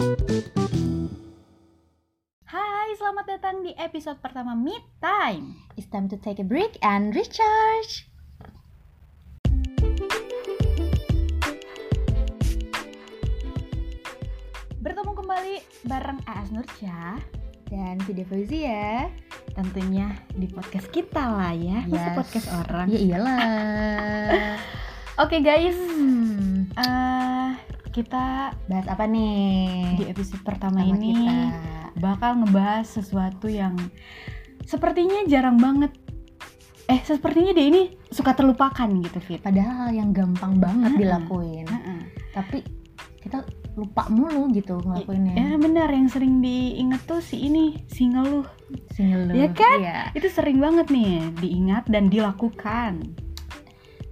Hai, selamat datang di episode pertama Meet Time. It's time to take a break and recharge. Bertemu kembali bareng Aas Nurca Dan video Fauzia. tentunya di podcast kita lah ya. Masa Yes. podcast orang. Ya iyalah. Oke guys, Hmm, eh, kita bahas apa nih? di episode pertama Sama ini kita. bakal ngebahas sesuatu yang sepertinya jarang banget. Eh, sepertinya dia ini suka terlupakan gitu, Fit. Padahal hal yang gampang banget Mm-mm. dilakuin. Heeh. Tapi kita lupa mulu gitu ngelakuinnya. Ya benar yang sering diinget tuh si ini, si ngeluh. Single Ya kan? Iya. Itu sering banget nih diingat dan dilakukan.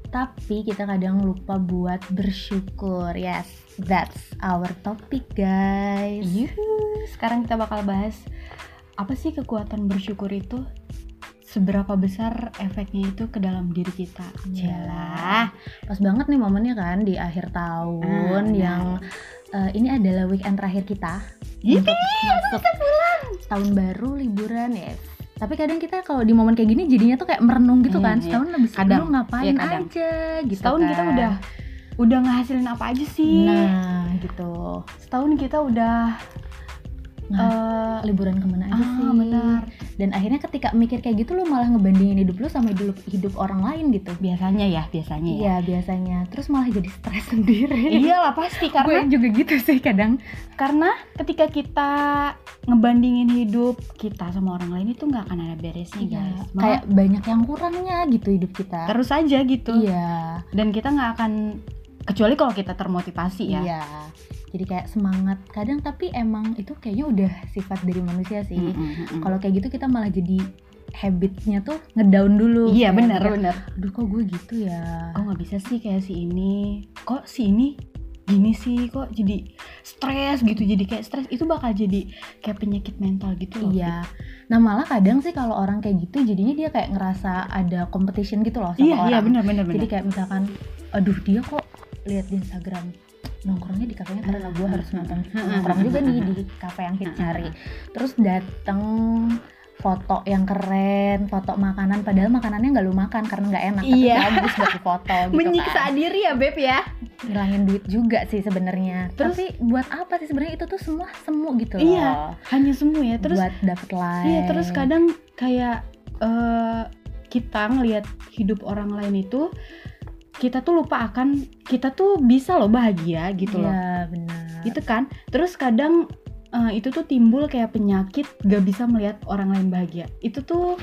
Tapi kita kadang lupa buat bersyukur. Yes, that's our topic, guys. Yuhu, sekarang kita bakal bahas apa sih kekuatan bersyukur itu? Seberapa besar efeknya itu ke dalam diri kita? Ya. Jalah. Pas banget nih momennya kan di akhir tahun Ah, yang eh, ini adalah weekend terakhir kita Yippee, untuk masuk tahun baru liburan ya. Tapi kadang kita kalau di momen kayak gini jadinya tuh kayak merenung gitu Iya, kan. iya. Setahun lebih Kadang, lu ngapain iya, kadang. aja gitu Setahun kita kan. udah udah ngehasilin apa aja sih? Nah, gitu. Setahun kita udah Nah, eh, liburan ke mana aja ah, sih? benar. Dan akhirnya ketika mikir kayak gitu lu malah ngebandingin hidup lu sama hidup hidup orang lain gitu. biasanya ya, biasanya ya. Iya, biasanya. Terus malah jadi stres sendiri. Iyalah pasti karena Gue juga gitu sih kadang. karena ketika kita ngebandingin hidup kita sama orang lain itu nggak akan ada beresnya Iya, guys Malah kayak banyak yang kurangnya gitu hidup kita. terus aja gitu Iya. dan kita nggak akan kecuali kalau kita termotivasi ya Iya. Jadi kayak semangat kadang tapi emang itu kayaknya udah sifat dari manusia sih. Mm, mm, mm. Kalau kayak gitu kita malah jadi habitnya tuh ngedown dulu. iya benar benar Aduh kok gue gitu ya. kok nggak bisa sih kayak si ini kok si ini gini sih kok jadi stres gitu jadi kayak stres itu bakal jadi kayak penyakit mental gitu loh Iya. Nah malah kadang sih kalau orang kayak gitu jadinya dia kayak ngerasa ada competition gitu loh sama iya orang. iya benar benar Jadi kayak misalkan, aduh dia kok lihat di Instagram nongkrongnya di kafenya karena gue harus nonton nongkrong juga nih di kafe yang hit cari. Terus dateng foto yang keren, foto makanan padahal makanannya nggak lu makan karena nggak enak tapi Iya. bagus buat difoto gitu menyiksa kan. diri ya beb ya Ngilangin duit juga sih sebenarnya. Terus- Tapi buat apa sih sebenarnya itu tuh semua semu gitu loh. Iya, hanya semua ya terus buat dapet like. Iya terus kadang kayak eh, kita ngelihat hidup orang lain itu kita tuh lupa akan kita tuh bisa loh bahagia gitu loh Iya, benar. gitu kan terus kadang eh, itu tuh timbul kayak penyakit gak bisa melihat orang lain bahagia itu tuh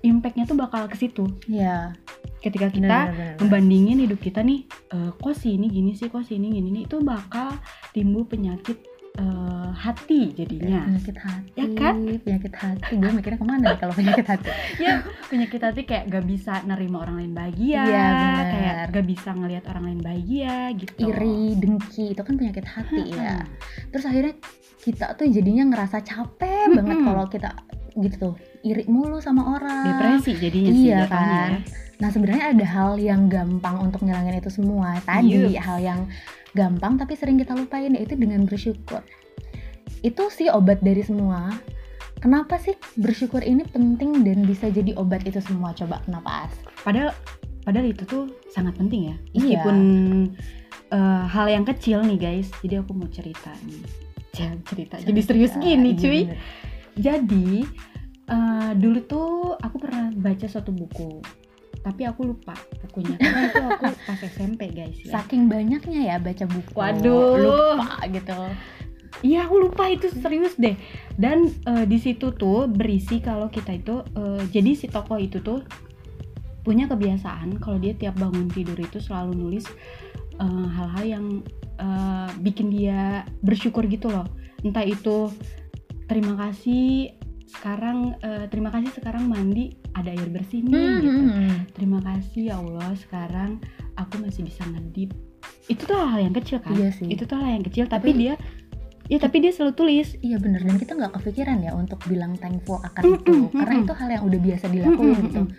impactnya tuh bakal ke situ Iya. ketika kita benar, benar. membandingin hidup kita nih eh, kok sih ini gini sih kok sih ini gini nih itu bakal timbul penyakit eh, hati jadinya penyakit hati Ya kan? penyakit hati gue mikirnya ke mana nih kalau penyakit hati ya penyakit hati kayak gak bisa nerima orang lain bahagia Iya, benar. kayak gak bisa ngelihat orang lain bahagia gitu iri dengki itu kan penyakit hati ya Mm-mm. terus akhirnya kita tuh jadinya ngerasa capek Mm-mm. banget kalau kita gitu tuh iri mulu sama orang depresi jadinya sih Iya jatuhnya kan? ya. nah sebenarnya ada hal yang gampang untuk ngilangin itu semua tadi Yups. hal yang gampang tapi sering kita lupain yaitu dengan bersyukur. Itu sih obat dari semua. Kenapa sih bersyukur ini penting dan bisa jadi obat itu semua? Coba kenapa as? Padahal padahal itu tuh sangat penting ya. Iya. meskipun eh, hal yang kecil nih guys. Jadi aku mau cerita nih. Jangan cerita. Jadi serius Cerita, gini iya cuy. bener. jadi eh, dulu tuh aku pernah baca suatu buku tapi aku lupa bukunya. Karena itu aku pas SMP guys ya. Saking banyaknya ya baca buku. Waduh. lupa gitu. Iya aku lupa itu serius deh. Dan eh, di situ tuh berisi kalau kita itu eh, jadi si tokoh itu tuh punya kebiasaan kalau dia tiap bangun tidur itu selalu nulis eh, hal-hal yang eh, bikin dia bersyukur gitu loh. Entah itu terima kasih sekarang eh, terima kasih sekarang mandi ada air bersih nih Hmm, gitu hmm, hmm. terima kasih ya Allah sekarang aku masih bisa ngedip itu tuh hal yang kecil kan Iya sih. itu tuh hal yang kecil tapi, Tapi- dia ya tapi dia selalu tulis Iya bener dan kita nggak kepikiran ya untuk bilang thankful akan Mm, itu mm, karena mm, itu hal yang udah biasa dilakuin Mm, mm, gitu. mm.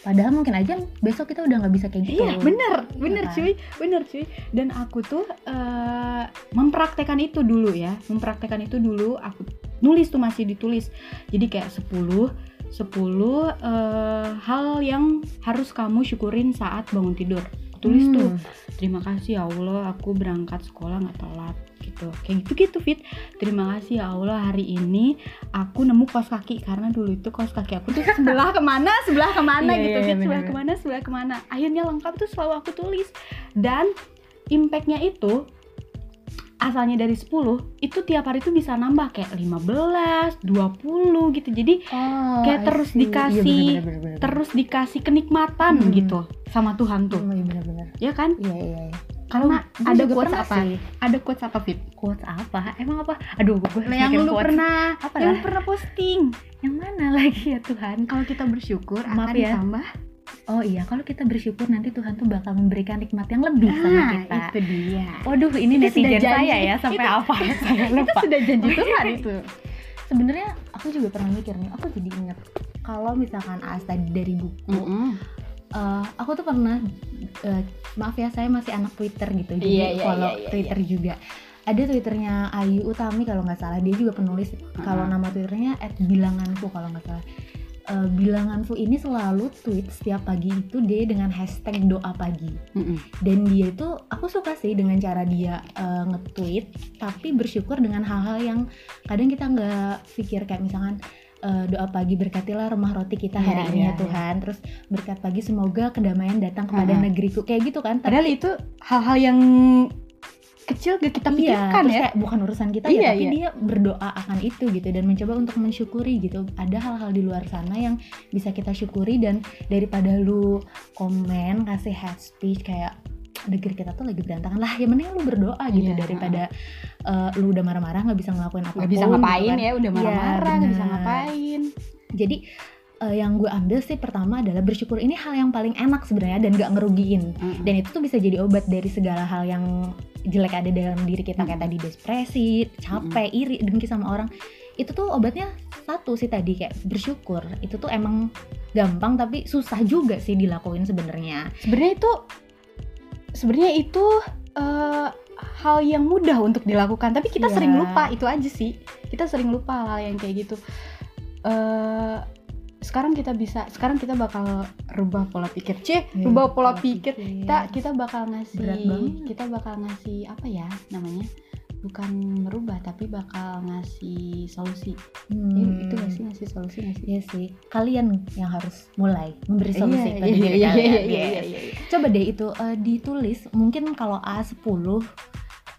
padahal mungkin aja besok kita udah nggak bisa kayak gitu Iya bener, bener kan? cuy, bener cuy. Dan aku tuh eh, mempraktekkan itu dulu ya, mempraktekkan itu dulu. Aku nulis tuh masih ditulis. Jadi kayak 10 10 eh, hal yang harus kamu syukurin saat bangun tidur. Tulis Hmm. tuh. Terima kasih ya Allah, aku berangkat sekolah nggak telat gitu. Kayak gitu gitu fit. Terima kasih ya Allah hari ini aku nemu kaos kaki karena dulu itu kaos kaki aku tuh sebelah ke mana, sebelah ke mana Iya, gitu iya, fit. iya, Sebelah ke mana, sebelah ke mana. Akhirnya lengkap tuh selalu aku tulis. Dan impactnya itu asalnya dari 10 itu tiap hari tuh bisa nambah kayak 15, 20 gitu. Jadi Oh, Kayak terus. Iya, dikasih- bener, bener, bener, bener. terus dikasih kenikmatan Hmm. gitu sama Tuhan tuh. Oh, iya bener-bener Ya kan? iya iya iya Karena ada quotes apa? sih. Ada quotes apa fit? quotes apa emang apa aduh gue yang lu pernah Apa yang lah? pernah posting. yang mana lagi ya Tuhan Kalau kita bersyukur Maaf akan ya. ditambah oh iya kalau kita bersyukur nanti Tuhan tuh bakal memberikan nikmat yang lebih sama kita Ah, itu dia. Waduh, ini Itu netizen saya ya sampai Itu- apa? saya Itu sudah janji Tuhan itu. Sebenarnya aku juga pernah mikir nih, aku jadi inget kalau misalkan Aas tadi dari buku, eh, aku tuh pernah eh, maaf ya saya masih anak Twitter gitu, jadi Iya, iya, follow iya, iya, Twitter juga. Ada twitternya Ayu Utami kalau nggak salah, dia juga penulis. Kalau Uh-uh. nama twitternya @bilanganku kalau nggak salah. Eh, bilanganku ini selalu tweet setiap pagi itu dia dengan hashtag doa pagi. dan dia itu aku suka sih dengan cara dia eh, nge-tweet tapi bersyukur dengan hal-hal yang kadang kita nggak pikir kayak misalkan eh, doa pagi berkatilah remah roti kita hari Iya, ini iya, ya Tuhan terus berkat pagi semoga kedamaian datang kepada Mm-mm. negeriku kayak gitu kan Padahal itu hal-hal yang kecil gak kita iya pikirkan terus ya. kayak bukan urusan kita Iya, ya tapi iya. dia berdoa akan itu gitu dan mencoba untuk mensyukuri gitu ada hal-hal di luar sana yang bisa kita syukuri dan daripada lu komen kasih hate speech kayak negeri kita tuh lagi berantakan lah ya mending lu berdoa gitu Iya. daripada eh, lu udah marah-marah nggak bisa ngelakuin Gak bisa gitu ngapain kan. ya, udah Iya, marah-marah, gak bisa bener. ngapain. jadi eh, yang gue ambil sih pertama adalah bersyukur ini hal yang paling enak sebenarnya dan gak ngerugiin dan itu tuh bisa jadi obat dari segala hal yang jelek ada dalam diri kita kayak tadi depresi, capek, iri, dengki sama orang. Itu tuh obatnya satu sih tadi kayak bersyukur. Itu tuh emang gampang tapi susah juga sih dilakuin sebenarnya. sebenarnya itu sebenarnya itu eh, hal yang mudah untuk dilakukan tapi kita Iya. sering lupa itu aja sih kita sering lupa hal yang kayak gitu eh sekarang kita bisa sekarang kita bakal rubah pola pikir c rubah pola pikir kita kita bakal ngasih Iya. Kita bakal ngasih apa ya namanya bukan merubah tapi bakal ngasih solusi Hmm. Ya, itu gak sih ngasih solusi nggak sih Iya sih, kalian yang harus mulai memberi solusi Iya, pada iya, diri iya, kalian. iya, iya, Yes. iya, iya. Coba deh itu eh, ditulis. Mungkin kalau A10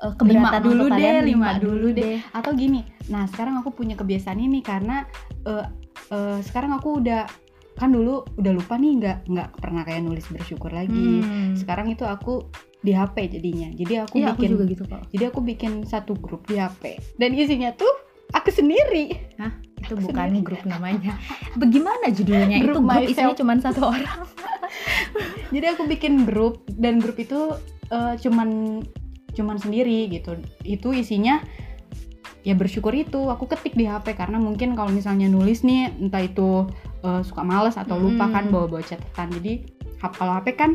eh, lima dulu deh, kalian, lima dulu deh. Atau gini, nah sekarang aku punya kebiasaan ini karena eh, eh, sekarang aku udah kan dulu udah lupa nih nggak nggak pernah kayak nulis bersyukur lagi. Hmm. Sekarang itu aku di HP jadinya. Jadi aku aku bikin juga gitu kok. jadi aku bikin satu grup di HP dan isinya tuh aku sendiri. itu Aku bukan sendiri. grup namanya. Bagaimana judulnya? itu Grup grup isinya cuma satu orang. Jadi aku bikin grup dan grup itu eh, cuman cuman sendiri gitu. Itu isinya ya bersyukur itu aku ketik di HP karena mungkin kalau misalnya nulis nih entah itu eh, suka males atau lupa Hmm. kan bawa-bawa catatan. Jadi kalau HP kan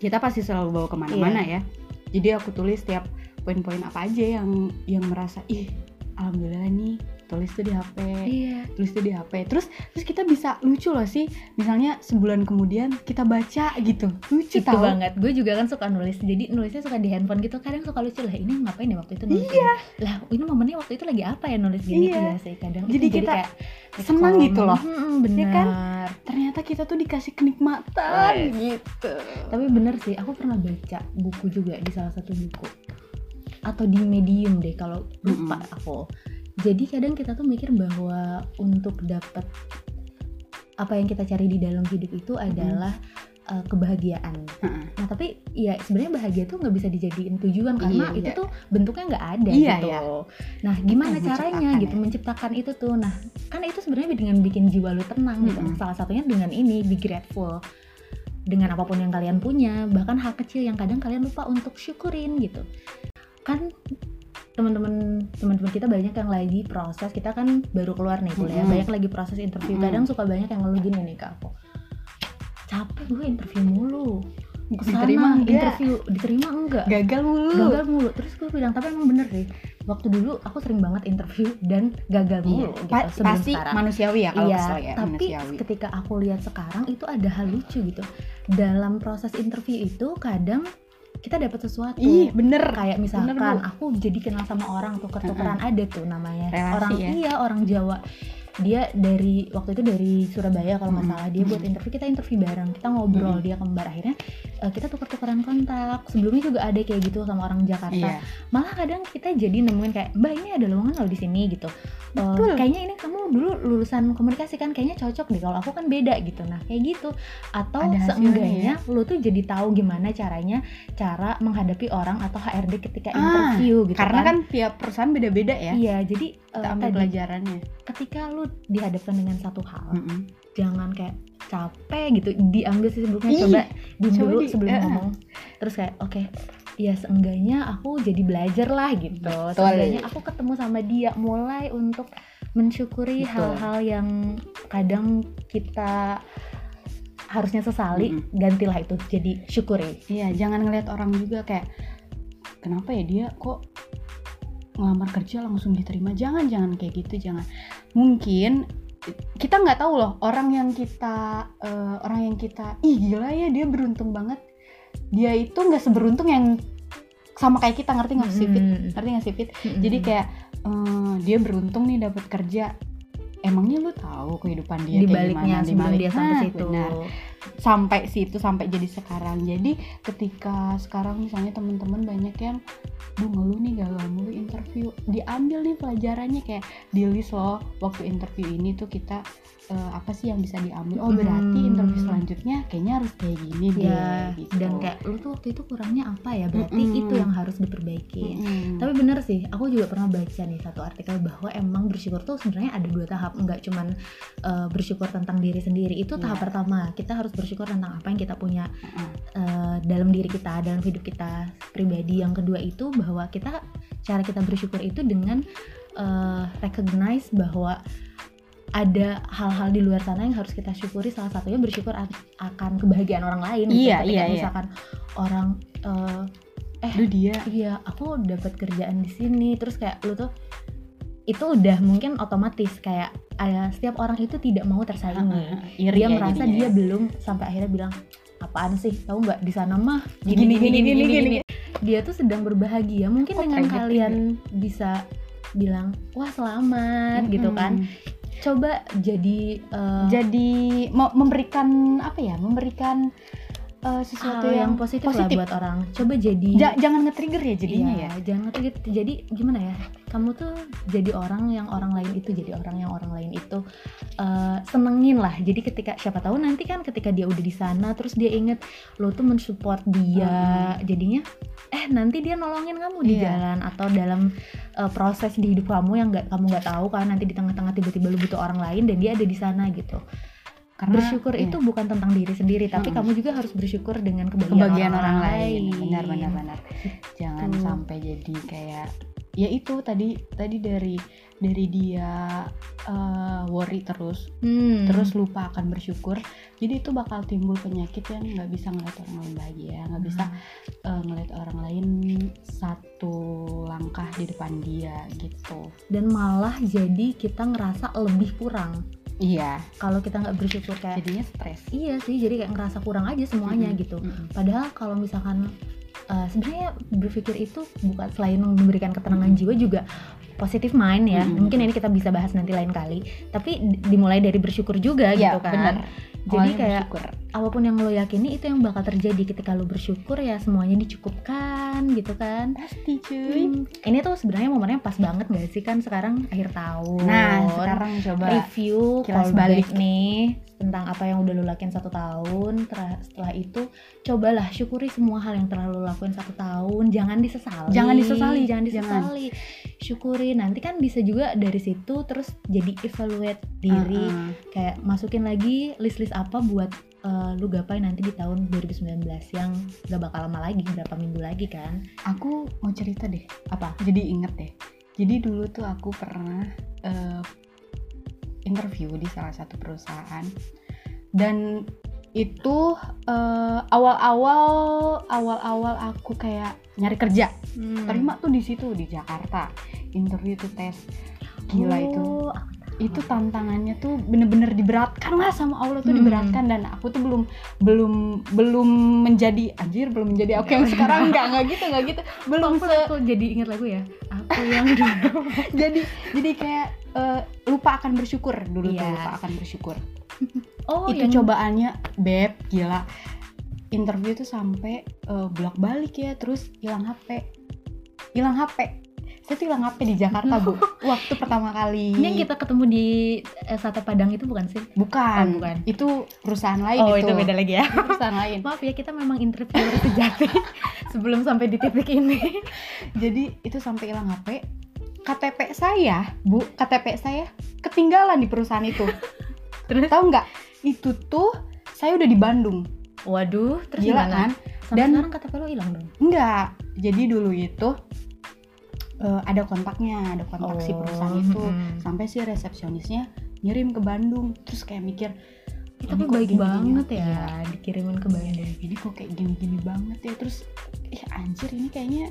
kita pasti selalu bawa ke mana-mana ya. Jadi aku tulis tiap poin-poin apa aja yang yang merasa ih alhamdulillah nih tulis tuh di HP Iya. tulis tuh di HP terus terus kita bisa lucu loh sih misalnya sebulan kemudian kita baca gitu lucu Itu tau banget. Gue juga kan suka nulis. Jadi nulisnya suka di handphone gitu. Kadang suka lucu lah. Ini ngapain ya waktu itu nulis? Iya. Lah, ini momennya waktu itu lagi apa ya nulis gini? Iya. Iya sih. Kadang Jadi itu kita kayak senang gitu loh. Hmm, bener. Ya kan? ternyata kita tuh dikasih kenikmatan Wes. gitu Tapi bener sih. Aku pernah baca buku juga di salah satu buku. Atau di medium deh kalau lupa Mm-mm. aku. Jadi kadang kita tuh mikir bahwa untuk dapat apa yang kita cari di dalam hidup itu adalah uh, kebahagiaan. Heeh. Nah tapi ya sebenarnya bahagia tuh nggak bisa dijadiin tujuan karena Iya, itu iya. tuh bentuknya nggak ada Iya, gitu. iya. Nah gimana caranya menciptakan gitu ya. menciptakan itu tuh. Nah kan itu sebenarnya dengan bikin jiwa lu tenang gitu. Mm-mm. Salah satunya dengan ini be grateful dengan apa pun yang kalian punya bahkan hal kecil yang kadang kalian lupa untuk syukurin gitu. Kan teman-teman teman-teman kita banyak yang lagi proses kita kan baru keluar nih kuliah Mm-mm. banyak lagi proses interview Mm-mm. kadang suka banyak yang ngeluh gini nih ke aku capek gue interview mulu Ke sana, Diterima enggak? interview diterima enggak gagal mulu gagal mulu terus gue bilang tapi emang bener sih waktu dulu aku sering banget interview dan gagal Iya. mulu gitu Pa- sebelum pasti sekarang manusiawi ya kalau iya, kesel ya tapi manusiawi ketika aku lihat sekarang itu ada hal lucu gitu. Dalam proses interview itu kadang kita dapat sesuatu. ih bener. Kayak misalkan Bener, aku jadi kenal sama orang tuker-tukeran ada tuh namanya. Relasi orang ya? iya orang Jawa dia dari waktu itu dari Surabaya kalau nggak salah. Dia buat interview kita interview bareng kita ngobrol dia kembar. Akhirnya eh, kita tuker-tukeran kontak. Sebelumnya juga ada kayak gitu sama orang Jakarta. Iya. Malah kadang kita jadi nemuin kayak mbak ini ada lowongan loh di sini gitu. Eh, Betul. kayaknya ini kamu dulu lulusan komunikasi kan kayaknya cocok deh kalau aku kan beda gitu. Nah kayak gitu. Atau Ada hasilnya ya. seenggaknya lu tuh jadi tahu gimana caranya cara menghadapi orang atau HRD ketika Ah, interview gitu karena kan tiap perusahaan beda-beda ya. Iya jadi eh, kita ambil tadi, pelajarannya. ketika lu dihadapkan dengan satu hal Mm-mm. jangan kayak capek gitu diambil sih sebelumnya Ih, coba di coba dulu di- sebelum eh. ngomong terus kayak oke ya seenggaknya aku jadi belajar lah gitu Betul. seenggaknya aku ketemu sama dia mulai untuk mensyukuri hal-hal yang kadang kita harusnya sesali Mm-mm. gantilah itu jadi syukuri Iya, jangan ngelihat orang juga kayak kenapa ya dia kok ngelamar kerja langsung diterima. Jangan, jangan kayak gitu, jangan. Mungkin kita nggak tahu loh orang yang kita eh, orang yang kita ih gila ya dia beruntung banget. Dia itu nggak seberuntung yang sama kayak kita ngerti nggak sih Fit? Mm-mm. Ngerti nggak sih Fit? Mm-mm. Jadi kayak eh, dia beruntung nih dapat kerja. Emangnya lu tahu kehidupan dia di baliknya gimana? sebelum balik- dia sampai situ benar sampai situ sampai jadi sekarang jadi ketika sekarang misalnya teman-teman banyak yang duh ngeluh nih gagal mulu interview diambil nih pelajarannya kayak di list loh waktu interview ini tuh kita eh, apa sih yang bisa diambil oh berarti Hmm. interview selanjutnya kayaknya harus kayak gini deh ya gitu dan kayak lu tuh waktu itu kurangnya apa ya berarti Mm-mm. itu yang harus diperbaiki Mm-mm. Tapi bener sih, aku juga pernah baca nih satu artikel bahwa emang bersyukur tuh sebenarnya ada dua tahap, nggak cuman uh, bersyukur tentang diri sendiri. Itu tahap Iya. pertama, kita harus bersyukur tentang apa yang kita punya uh, dalam diri kita, dalam hidup kita pribadi. Yang kedua itu bahwa kita cara kita bersyukur itu dengan uh, recognize bahwa ada hal-hal di luar sana yang harus kita syukuri. Salah satunya bersyukur akan kebahagiaan orang lain. gitu. Iya, iya, iya. misalkan orang uh, Duh dia iya aku dapat kerjaan di sini terus kayak lu tuh itu udah mungkin otomatis kayak ada setiap orang itu tidak mau tersaingi. Iri dia ya merasa jadinya dia belum sampai akhirnya bilang apaan sih? Tahu nggak di sana mah? Gini, gini, gini, gini. dia tuh sedang berbahagia. Mungkin Kok dengan kayak gitu kalian bisa bilang wah selamat gitu kan. Coba jadi eh, jadi mau memberikan apa ya memberikan eh, sesuatu hal yang, yang positif, positif. lah buat orang coba jadi Ja- jangan nge-trigger ya jadinya Iya, ya jangan ngerti gitu. Jadi gimana ya? Kamu tuh jadi orang yang orang lain itu jadi orang yang orang lain itu eh, senengin lah. Jadi ketika siapa tahu nanti kan ketika dia udah di sana terus dia inget lo tuh mensupport dia. Jadinya eh nanti dia nolongin kamu di Iya. jalan atau dalam eh, proses di hidup kamu yang nggak kamu nggak tahu kan nanti di tengah-tengah tiba-tiba lu butuh orang lain dan dia ada di sana gitu. Karena bersyukur iya, itu bukan tentang diri sendiri, tapi Mm-mm. kamu juga harus bersyukur dengan kebahagiaan, kebahagiaan orang, lain. benar benar benar. Jangan Gitu. sampai jadi kayak ya itu tadi tadi dari dari dia eh, worry terus. Hmm. terus lupa akan bersyukur. Jadi itu bakal timbul penyakit yang nggak bisa ngeliat orang lain bahagia nggak bisa eh, ngeliat orang lain satu langkah di depan dia gitu. Dan malah jadi kita ngerasa lebih kurang iya kalau kita nggak bersyukur kayak jadinya stres iya sih jadi kayak ngerasa kurang aja semuanya Mm-mm, gitu mm-mm. padahal kalau misalkan uh, sebenarnya berpikir itu bukan selain memberikan ketenangan Mm-mm. jiwa juga positive mind ya Mm-mm. mungkin ini kita bisa bahas nanti lain kali tapi di- dimulai dari bersyukur juga Iya, gitu kan benar. Jadi Awalnya kayak bersyukur. apa pun yang lo yakini itu yang bakal terjadi. Ketika lo bersyukur ya semuanya dicukupkan gitu kan. Pasti cuy. Hmm, ini tuh sebenarnya momennya pas banget gak sih? Kan sekarang akhir tahun. Nah sekarang coba review kilas balik. nih tentang apa yang udah lo lakuin satu tahun setelah itu cobalah syukuri semua hal yang telah lo lakuin satu tahun. Jangan disesali. Jangan disesali, jangan jangan. disesali syukuri. Nanti kan bisa juga dari situ terus jadi evaluate diri. Uh-uh. kayak masukin lagi list-list apa buat eh, lu gapai nanti di tahun 2019 yang gak bakal lama lagi berapa minggu lagi kan. Aku mau cerita deh. Apa? Jadi inget deh. Jadi dulu tuh aku pernah eh, interview di salah satu perusahaan dan itu eh, awal-awal awal-awal aku kayak nyari kerja Hmm. terima tuh di situ di Jakarta interview tuh tes gila itu Oh, itu tantangannya tuh bener-bener diberatkan lah sama Allah tuh Hmm. diberatkan dan aku tuh belum belum belum menjadi anjir belum menjadi aku yang sekarang nggak nggak gitu nggak gitu belum aku, se aku jadi ingat lagu ya. Aku yang dulu. jadi jadi kayak eh, lupa akan bersyukur. Dulu tuh Iya. lupa akan bersyukur. Oh, itu yang cobaannya beb gila. Interview tuh sampai eh, bolak balik ya terus hilang HP hilang HP saya tuh hilang HP di Jakarta bu. Waktu pertama kali. Ini yang kita ketemu di eh, Sate Padang itu bukan sih? bukan, Oh, bukan. itu perusahaan lain Oh, itu, itu beda lagi ya. Itu perusahaan lain. Maaf ya, kita memang interviewer sejati sebelum sampai di titik ini. jadi itu sampai hilang HP KTP saya bu KTP saya ketinggalan di perusahaan itu Terus? tahu nggak itu tuh saya udah di Bandung Waduh, terus gila kan Sampai Dan- sekarang KTP lo hilang dong. Enggak. Jadi dulu itu eh, ada kontaknya, ada kontak si perusahaan itu. mm-mm. Sampai si resepsionisnya ngirim ke Bandung. Terus kayak mikir, Ih, "Ini tapi kok baik gini-gini?" banget ya Iya. dikirimin ke Bandung. Ini kok kayak gini-gini banget ya. Terus ih anjir ini kayaknya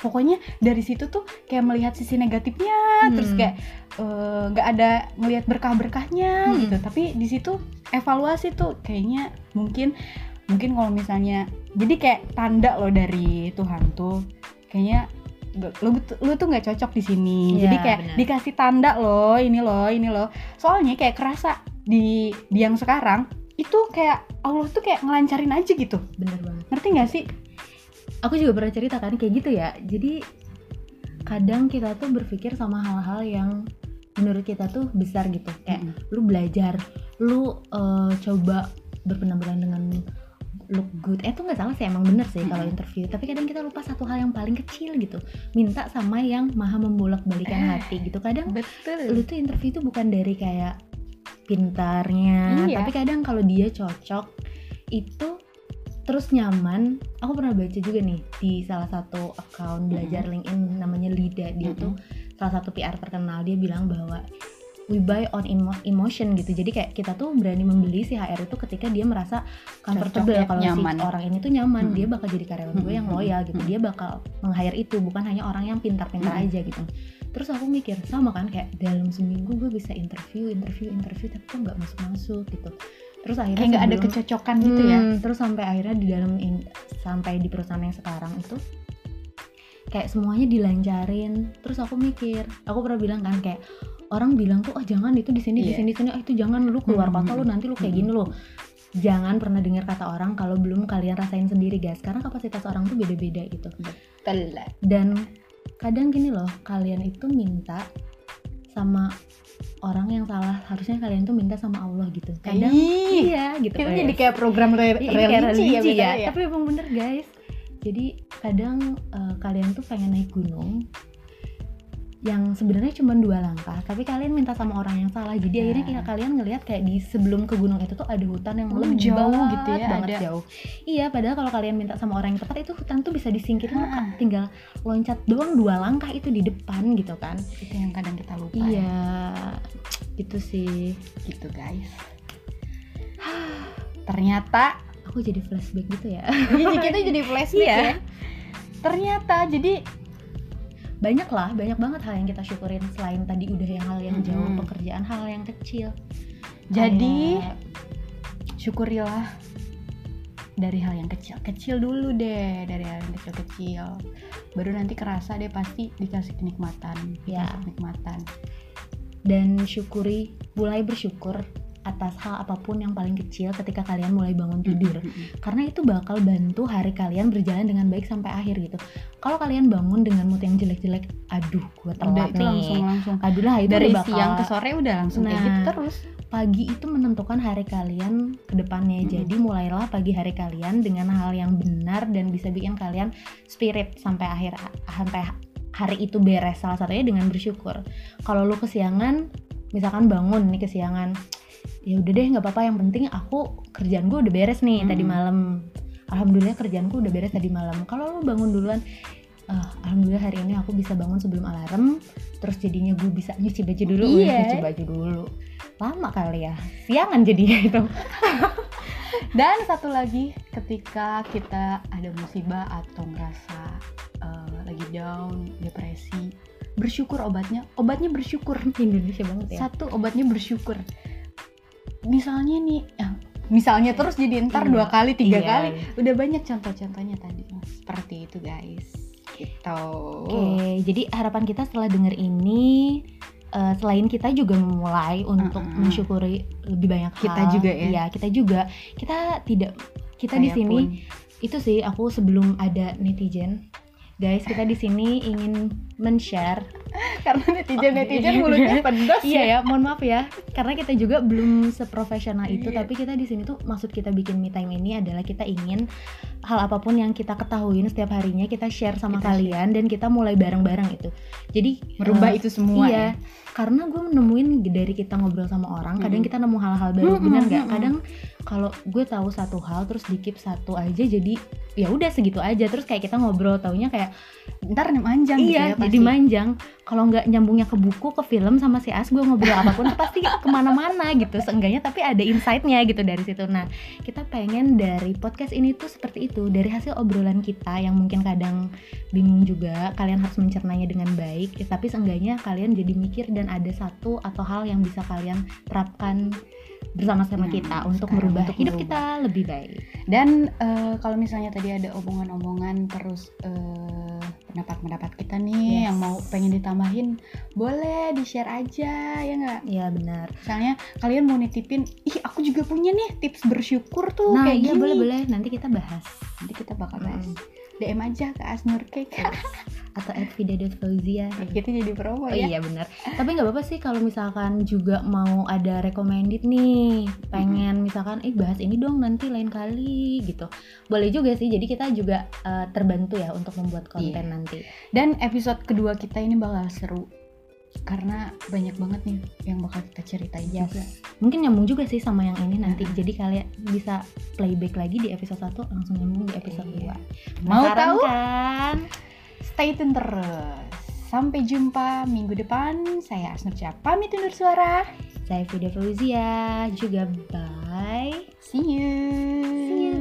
pokoknya dari situ tuh kayak melihat sisi negatifnya, Hmm. terus kayak eh, nggak ada ngelihat berkah-berkahnya Hmm. gitu. Tapi di situ evaluasi tuh kayaknya mungkin mungkin kalau misalnya jadi kayak tanda loh dari Tuhan tuh kayaknya lu lu tuh nggak cocok di sini. Iya, jadi kayak benar. dikasih tanda loh, ini loh, ini loh. Soalnya kayak kerasa di di yang sekarang itu kayak Allah tuh kayak ngelancarin aja gitu. Bener banget. Ngerti nggak sih? Aku juga pernah cerita kan kayak gitu ya. Jadi kadang kita tuh berpikir sama hal-hal yang menurut kita tuh besar gitu. Kayak Mm-mm. lu belajar, lu eh, coba berpenampilan dengan look good. Eh itu nggak salah sih emang bener sih kalau interview. Tapi kadang kita lupa satu hal yang paling kecil gitu. Minta sama yang maha membolak-balikan Eh. hati gitu. Kadang Betul. lu tuh interview tuh bukan dari kayak pintarnya, Iya. tapi kadang kalau dia cocok itu terus nyaman. Aku pernah baca juga nih di salah satu account belajar LinkedIn namanya Lida. Dia Mm-mm. tuh salah satu PR terkenal. Dia bilang bahwa we buy on emo- emotion gitu. Jadi kayak kita tuh berani membeli si HR itu ketika dia merasa comfortable ya, kalau si orang ini tuh nyaman, Mm-mm. dia bakal jadi karyawan gue yang loyal gitu. Mm-mm. Dia bakal meng-hire itu bukan hanya orang yang pintar-pintar Mm-mm. aja gitu terus aku mikir sama kan kayak dalam seminggu gue bisa interview interview interview tapi kok nggak masuk masuk gitu terus akhirnya Kayak nggak ada kecocokan gitu ya. Hmm, terus sampai akhirnya di dalam in- sampai di perusahaan yang sekarang itu kayak semuanya dilancarin terus aku mikir aku pernah bilang kan kayak orang bilang tuh oh jangan itu di sini di Iya. sini di sini oh itu jangan lu keluar Hmm, kota lu hmm, nanti lu kayak hmm. gini lu jangan pernah dengar kata orang kalau belum kalian rasain sendiri guys karena kapasitas orang tuh beda-beda gitu dan kadang gini loh kalian itu minta sama orang yang salah harusnya kalian tuh minta sama Allah gitu kadang Ih, iya gitu guys. jadi kayak program re- Iya, ini kayak religi, ya, religi bedanya ya. tapi emang bener guys jadi kadang eh, kalian tuh pengen naik gunung yang sebenarnya cuma dua langkah tapi kalian minta sama orang yang salah jadi Ya. akhirnya kayak kalian ngelihat kayak di sebelum ke gunung itu tuh ada hutan yang Oh, lebat jauh gitu ya, banget ada. jauh iya padahal kalau kalian minta sama orang yang tepat itu hutan tuh bisa disingkirin Ah. tinggal loncat doang dua langkah itu di depan gitu kan Itu yang kadang kita lupa. ya. iya gitu sih Gitu guys. Ternyata aku jadi flashback gitu ya Iya, kita jadi flashback Iya. ya. Ternyata jadi banyak lah banyak banget hal yang kita syukurin selain tadi udah yang hal yang jauh Mm-mm. pekerjaan hal yang kecil. Jadi Kayak, syukurilah dari hal yang kecil. Kecil dulu deh dari hal yang kecil-kecil. Baru nanti kerasa deh pasti dikasih kenikmatan Ya. dikasih kenikmatan. Dan syukuri mulai bersyukur atas hal apa pun yang paling kecil ketika kalian mulai bangun tidur Mm-mm. karena itu bakal bantu hari kalian berjalan dengan baik sampai akhir gitu kalau kalian bangun dengan mood yang jelek-jelek aduh gue udah telat itu nih langsung langsung aduh lah itu dari udah bakal siang ke sore udah langsung kayak Nah, gitu terus pagi itu menentukan hari kalian ke depannya. Mm-mm. Jadi mulailah pagi hari kalian dengan hal yang benar dan bisa bikin kalian spirit sampai akhir sampai hari itu beres. Salah satunya dengan bersyukur. Kalau lu kesiangan, misalkan bangun nih kesiangan, ya udah deh nggak apa-apa. Yang penting aku kerjaan gue udah beres nih tadi Mm. malam. Alhamdulillah kerjaanku udah beres tadi malam. Kalau lu bangun duluan, "Ah, alhamdulillah hari ini aku bisa bangun sebelum alarm. Terus jadinya gue bisa nyuci baju dulu, Iya. nyuci baju dulu lama kali ya siangan jadinya itu dan satu lagi ketika kita ada musibah atau ngerasa uh, lagi down depresi bersyukur obatnya obatnya bersyukur Indonesia banget ya satu obatnya bersyukur misalnya nih ya, misalnya terus jadi ntar dua kali tiga Iya. kali udah banyak contoh-contohnya tadi seperti itu guys gitu Oke, jadi harapan kita setelah denger ini eh, selain kita juga memulai untuk Mm-mm. mensyukuri lebih banyak hal. Kita juga ya. Iya, kita juga. Kita tidak kita di sini pun. itu sih aku sebelum ada netizen. Guys, kita di sini ingin men-share karena netizen netizen iya. mulutnya pedas Iya ya, mohon maaf ya, karena kita juga belum seprofesional itu, Iya. tapi kita di sini tuh maksud kita bikin me time ini adalah kita ingin hal apa pun yang kita ketahuin setiap harinya kita share sama Kita kalian dan kita mulai bareng-bareng itu. Jadi merubah eh, itu semua iya, karena gue nemuin dari kita ngobrol sama orang, kadang kita nemu hal-hal baru, Mm-mm, bener nggak? mm-mm. Kadang kalau gue tahu satu hal terus dikip satu aja, jadi ya udah segitu aja. Terus kayak kita ngobrol taunya kayak ya. Ntar manjang gitu iya ya pasti. jadi manjang. Kalau nggak nyambungnya ke buku ke film sama si As gue ngobrol apa pun pasti ke mana-mana gitu. Seenggaknya tapi ada insightnya gitu dari situ. Nah kita pengen dari podcast ini tuh seperti itu. Dari hasil obrolan kita yang mungkin kadang bingung juga kalian harus mencernanya dengan baik ya, tapi seenggaknya kalian jadi mikir dan ada satu atau hal yang bisa kalian terapkan bersama-sama Nah, kita untuk merubah untuk hidup merubah. kita lebih baik. Dan eh, kalau misalnya tadi ada omongan-omongan terus eh, pendapat-pendapat kita nih Yes. yang mau pengen ditambahin, boleh di share aja ya nggak? ya benar Misalnya kalian mau nitipin, ih aku juga punya nih tips bersyukur tuh nah kayak iya gini. boleh boleh nanti kita bahas Nanti kita bakal bahas. Mm. DM aja ke Asnur Cake. atau @vida.fauzia Kita jadi promo Oh ya. iya benar. Tapi nggak apa-apa sih kalau misalkan juga mau ada recommended nih, pengen misalkan eh bahas ini dong nanti lain kali gitu. Boleh juga sih. Jadi kita juga eh, terbantu ya untuk membuat konten Iya. nanti. Dan episode kedua kita ini bakal seru karena banyak banget nih yang bakal kita ceritain Yes. juga. Mungkin nyambung juga sih sama yang ini nanti. Mm-mm. Jadi kalian bisa playback lagi di episode 1 langsung nyambung di episode Iya. 2. Mau tahu? kan? Stay tune terus. Sampai jumpa minggu depan. Saya Asnur Cia pamit undur suara. Saya Vida Fauzia juga bye. See you.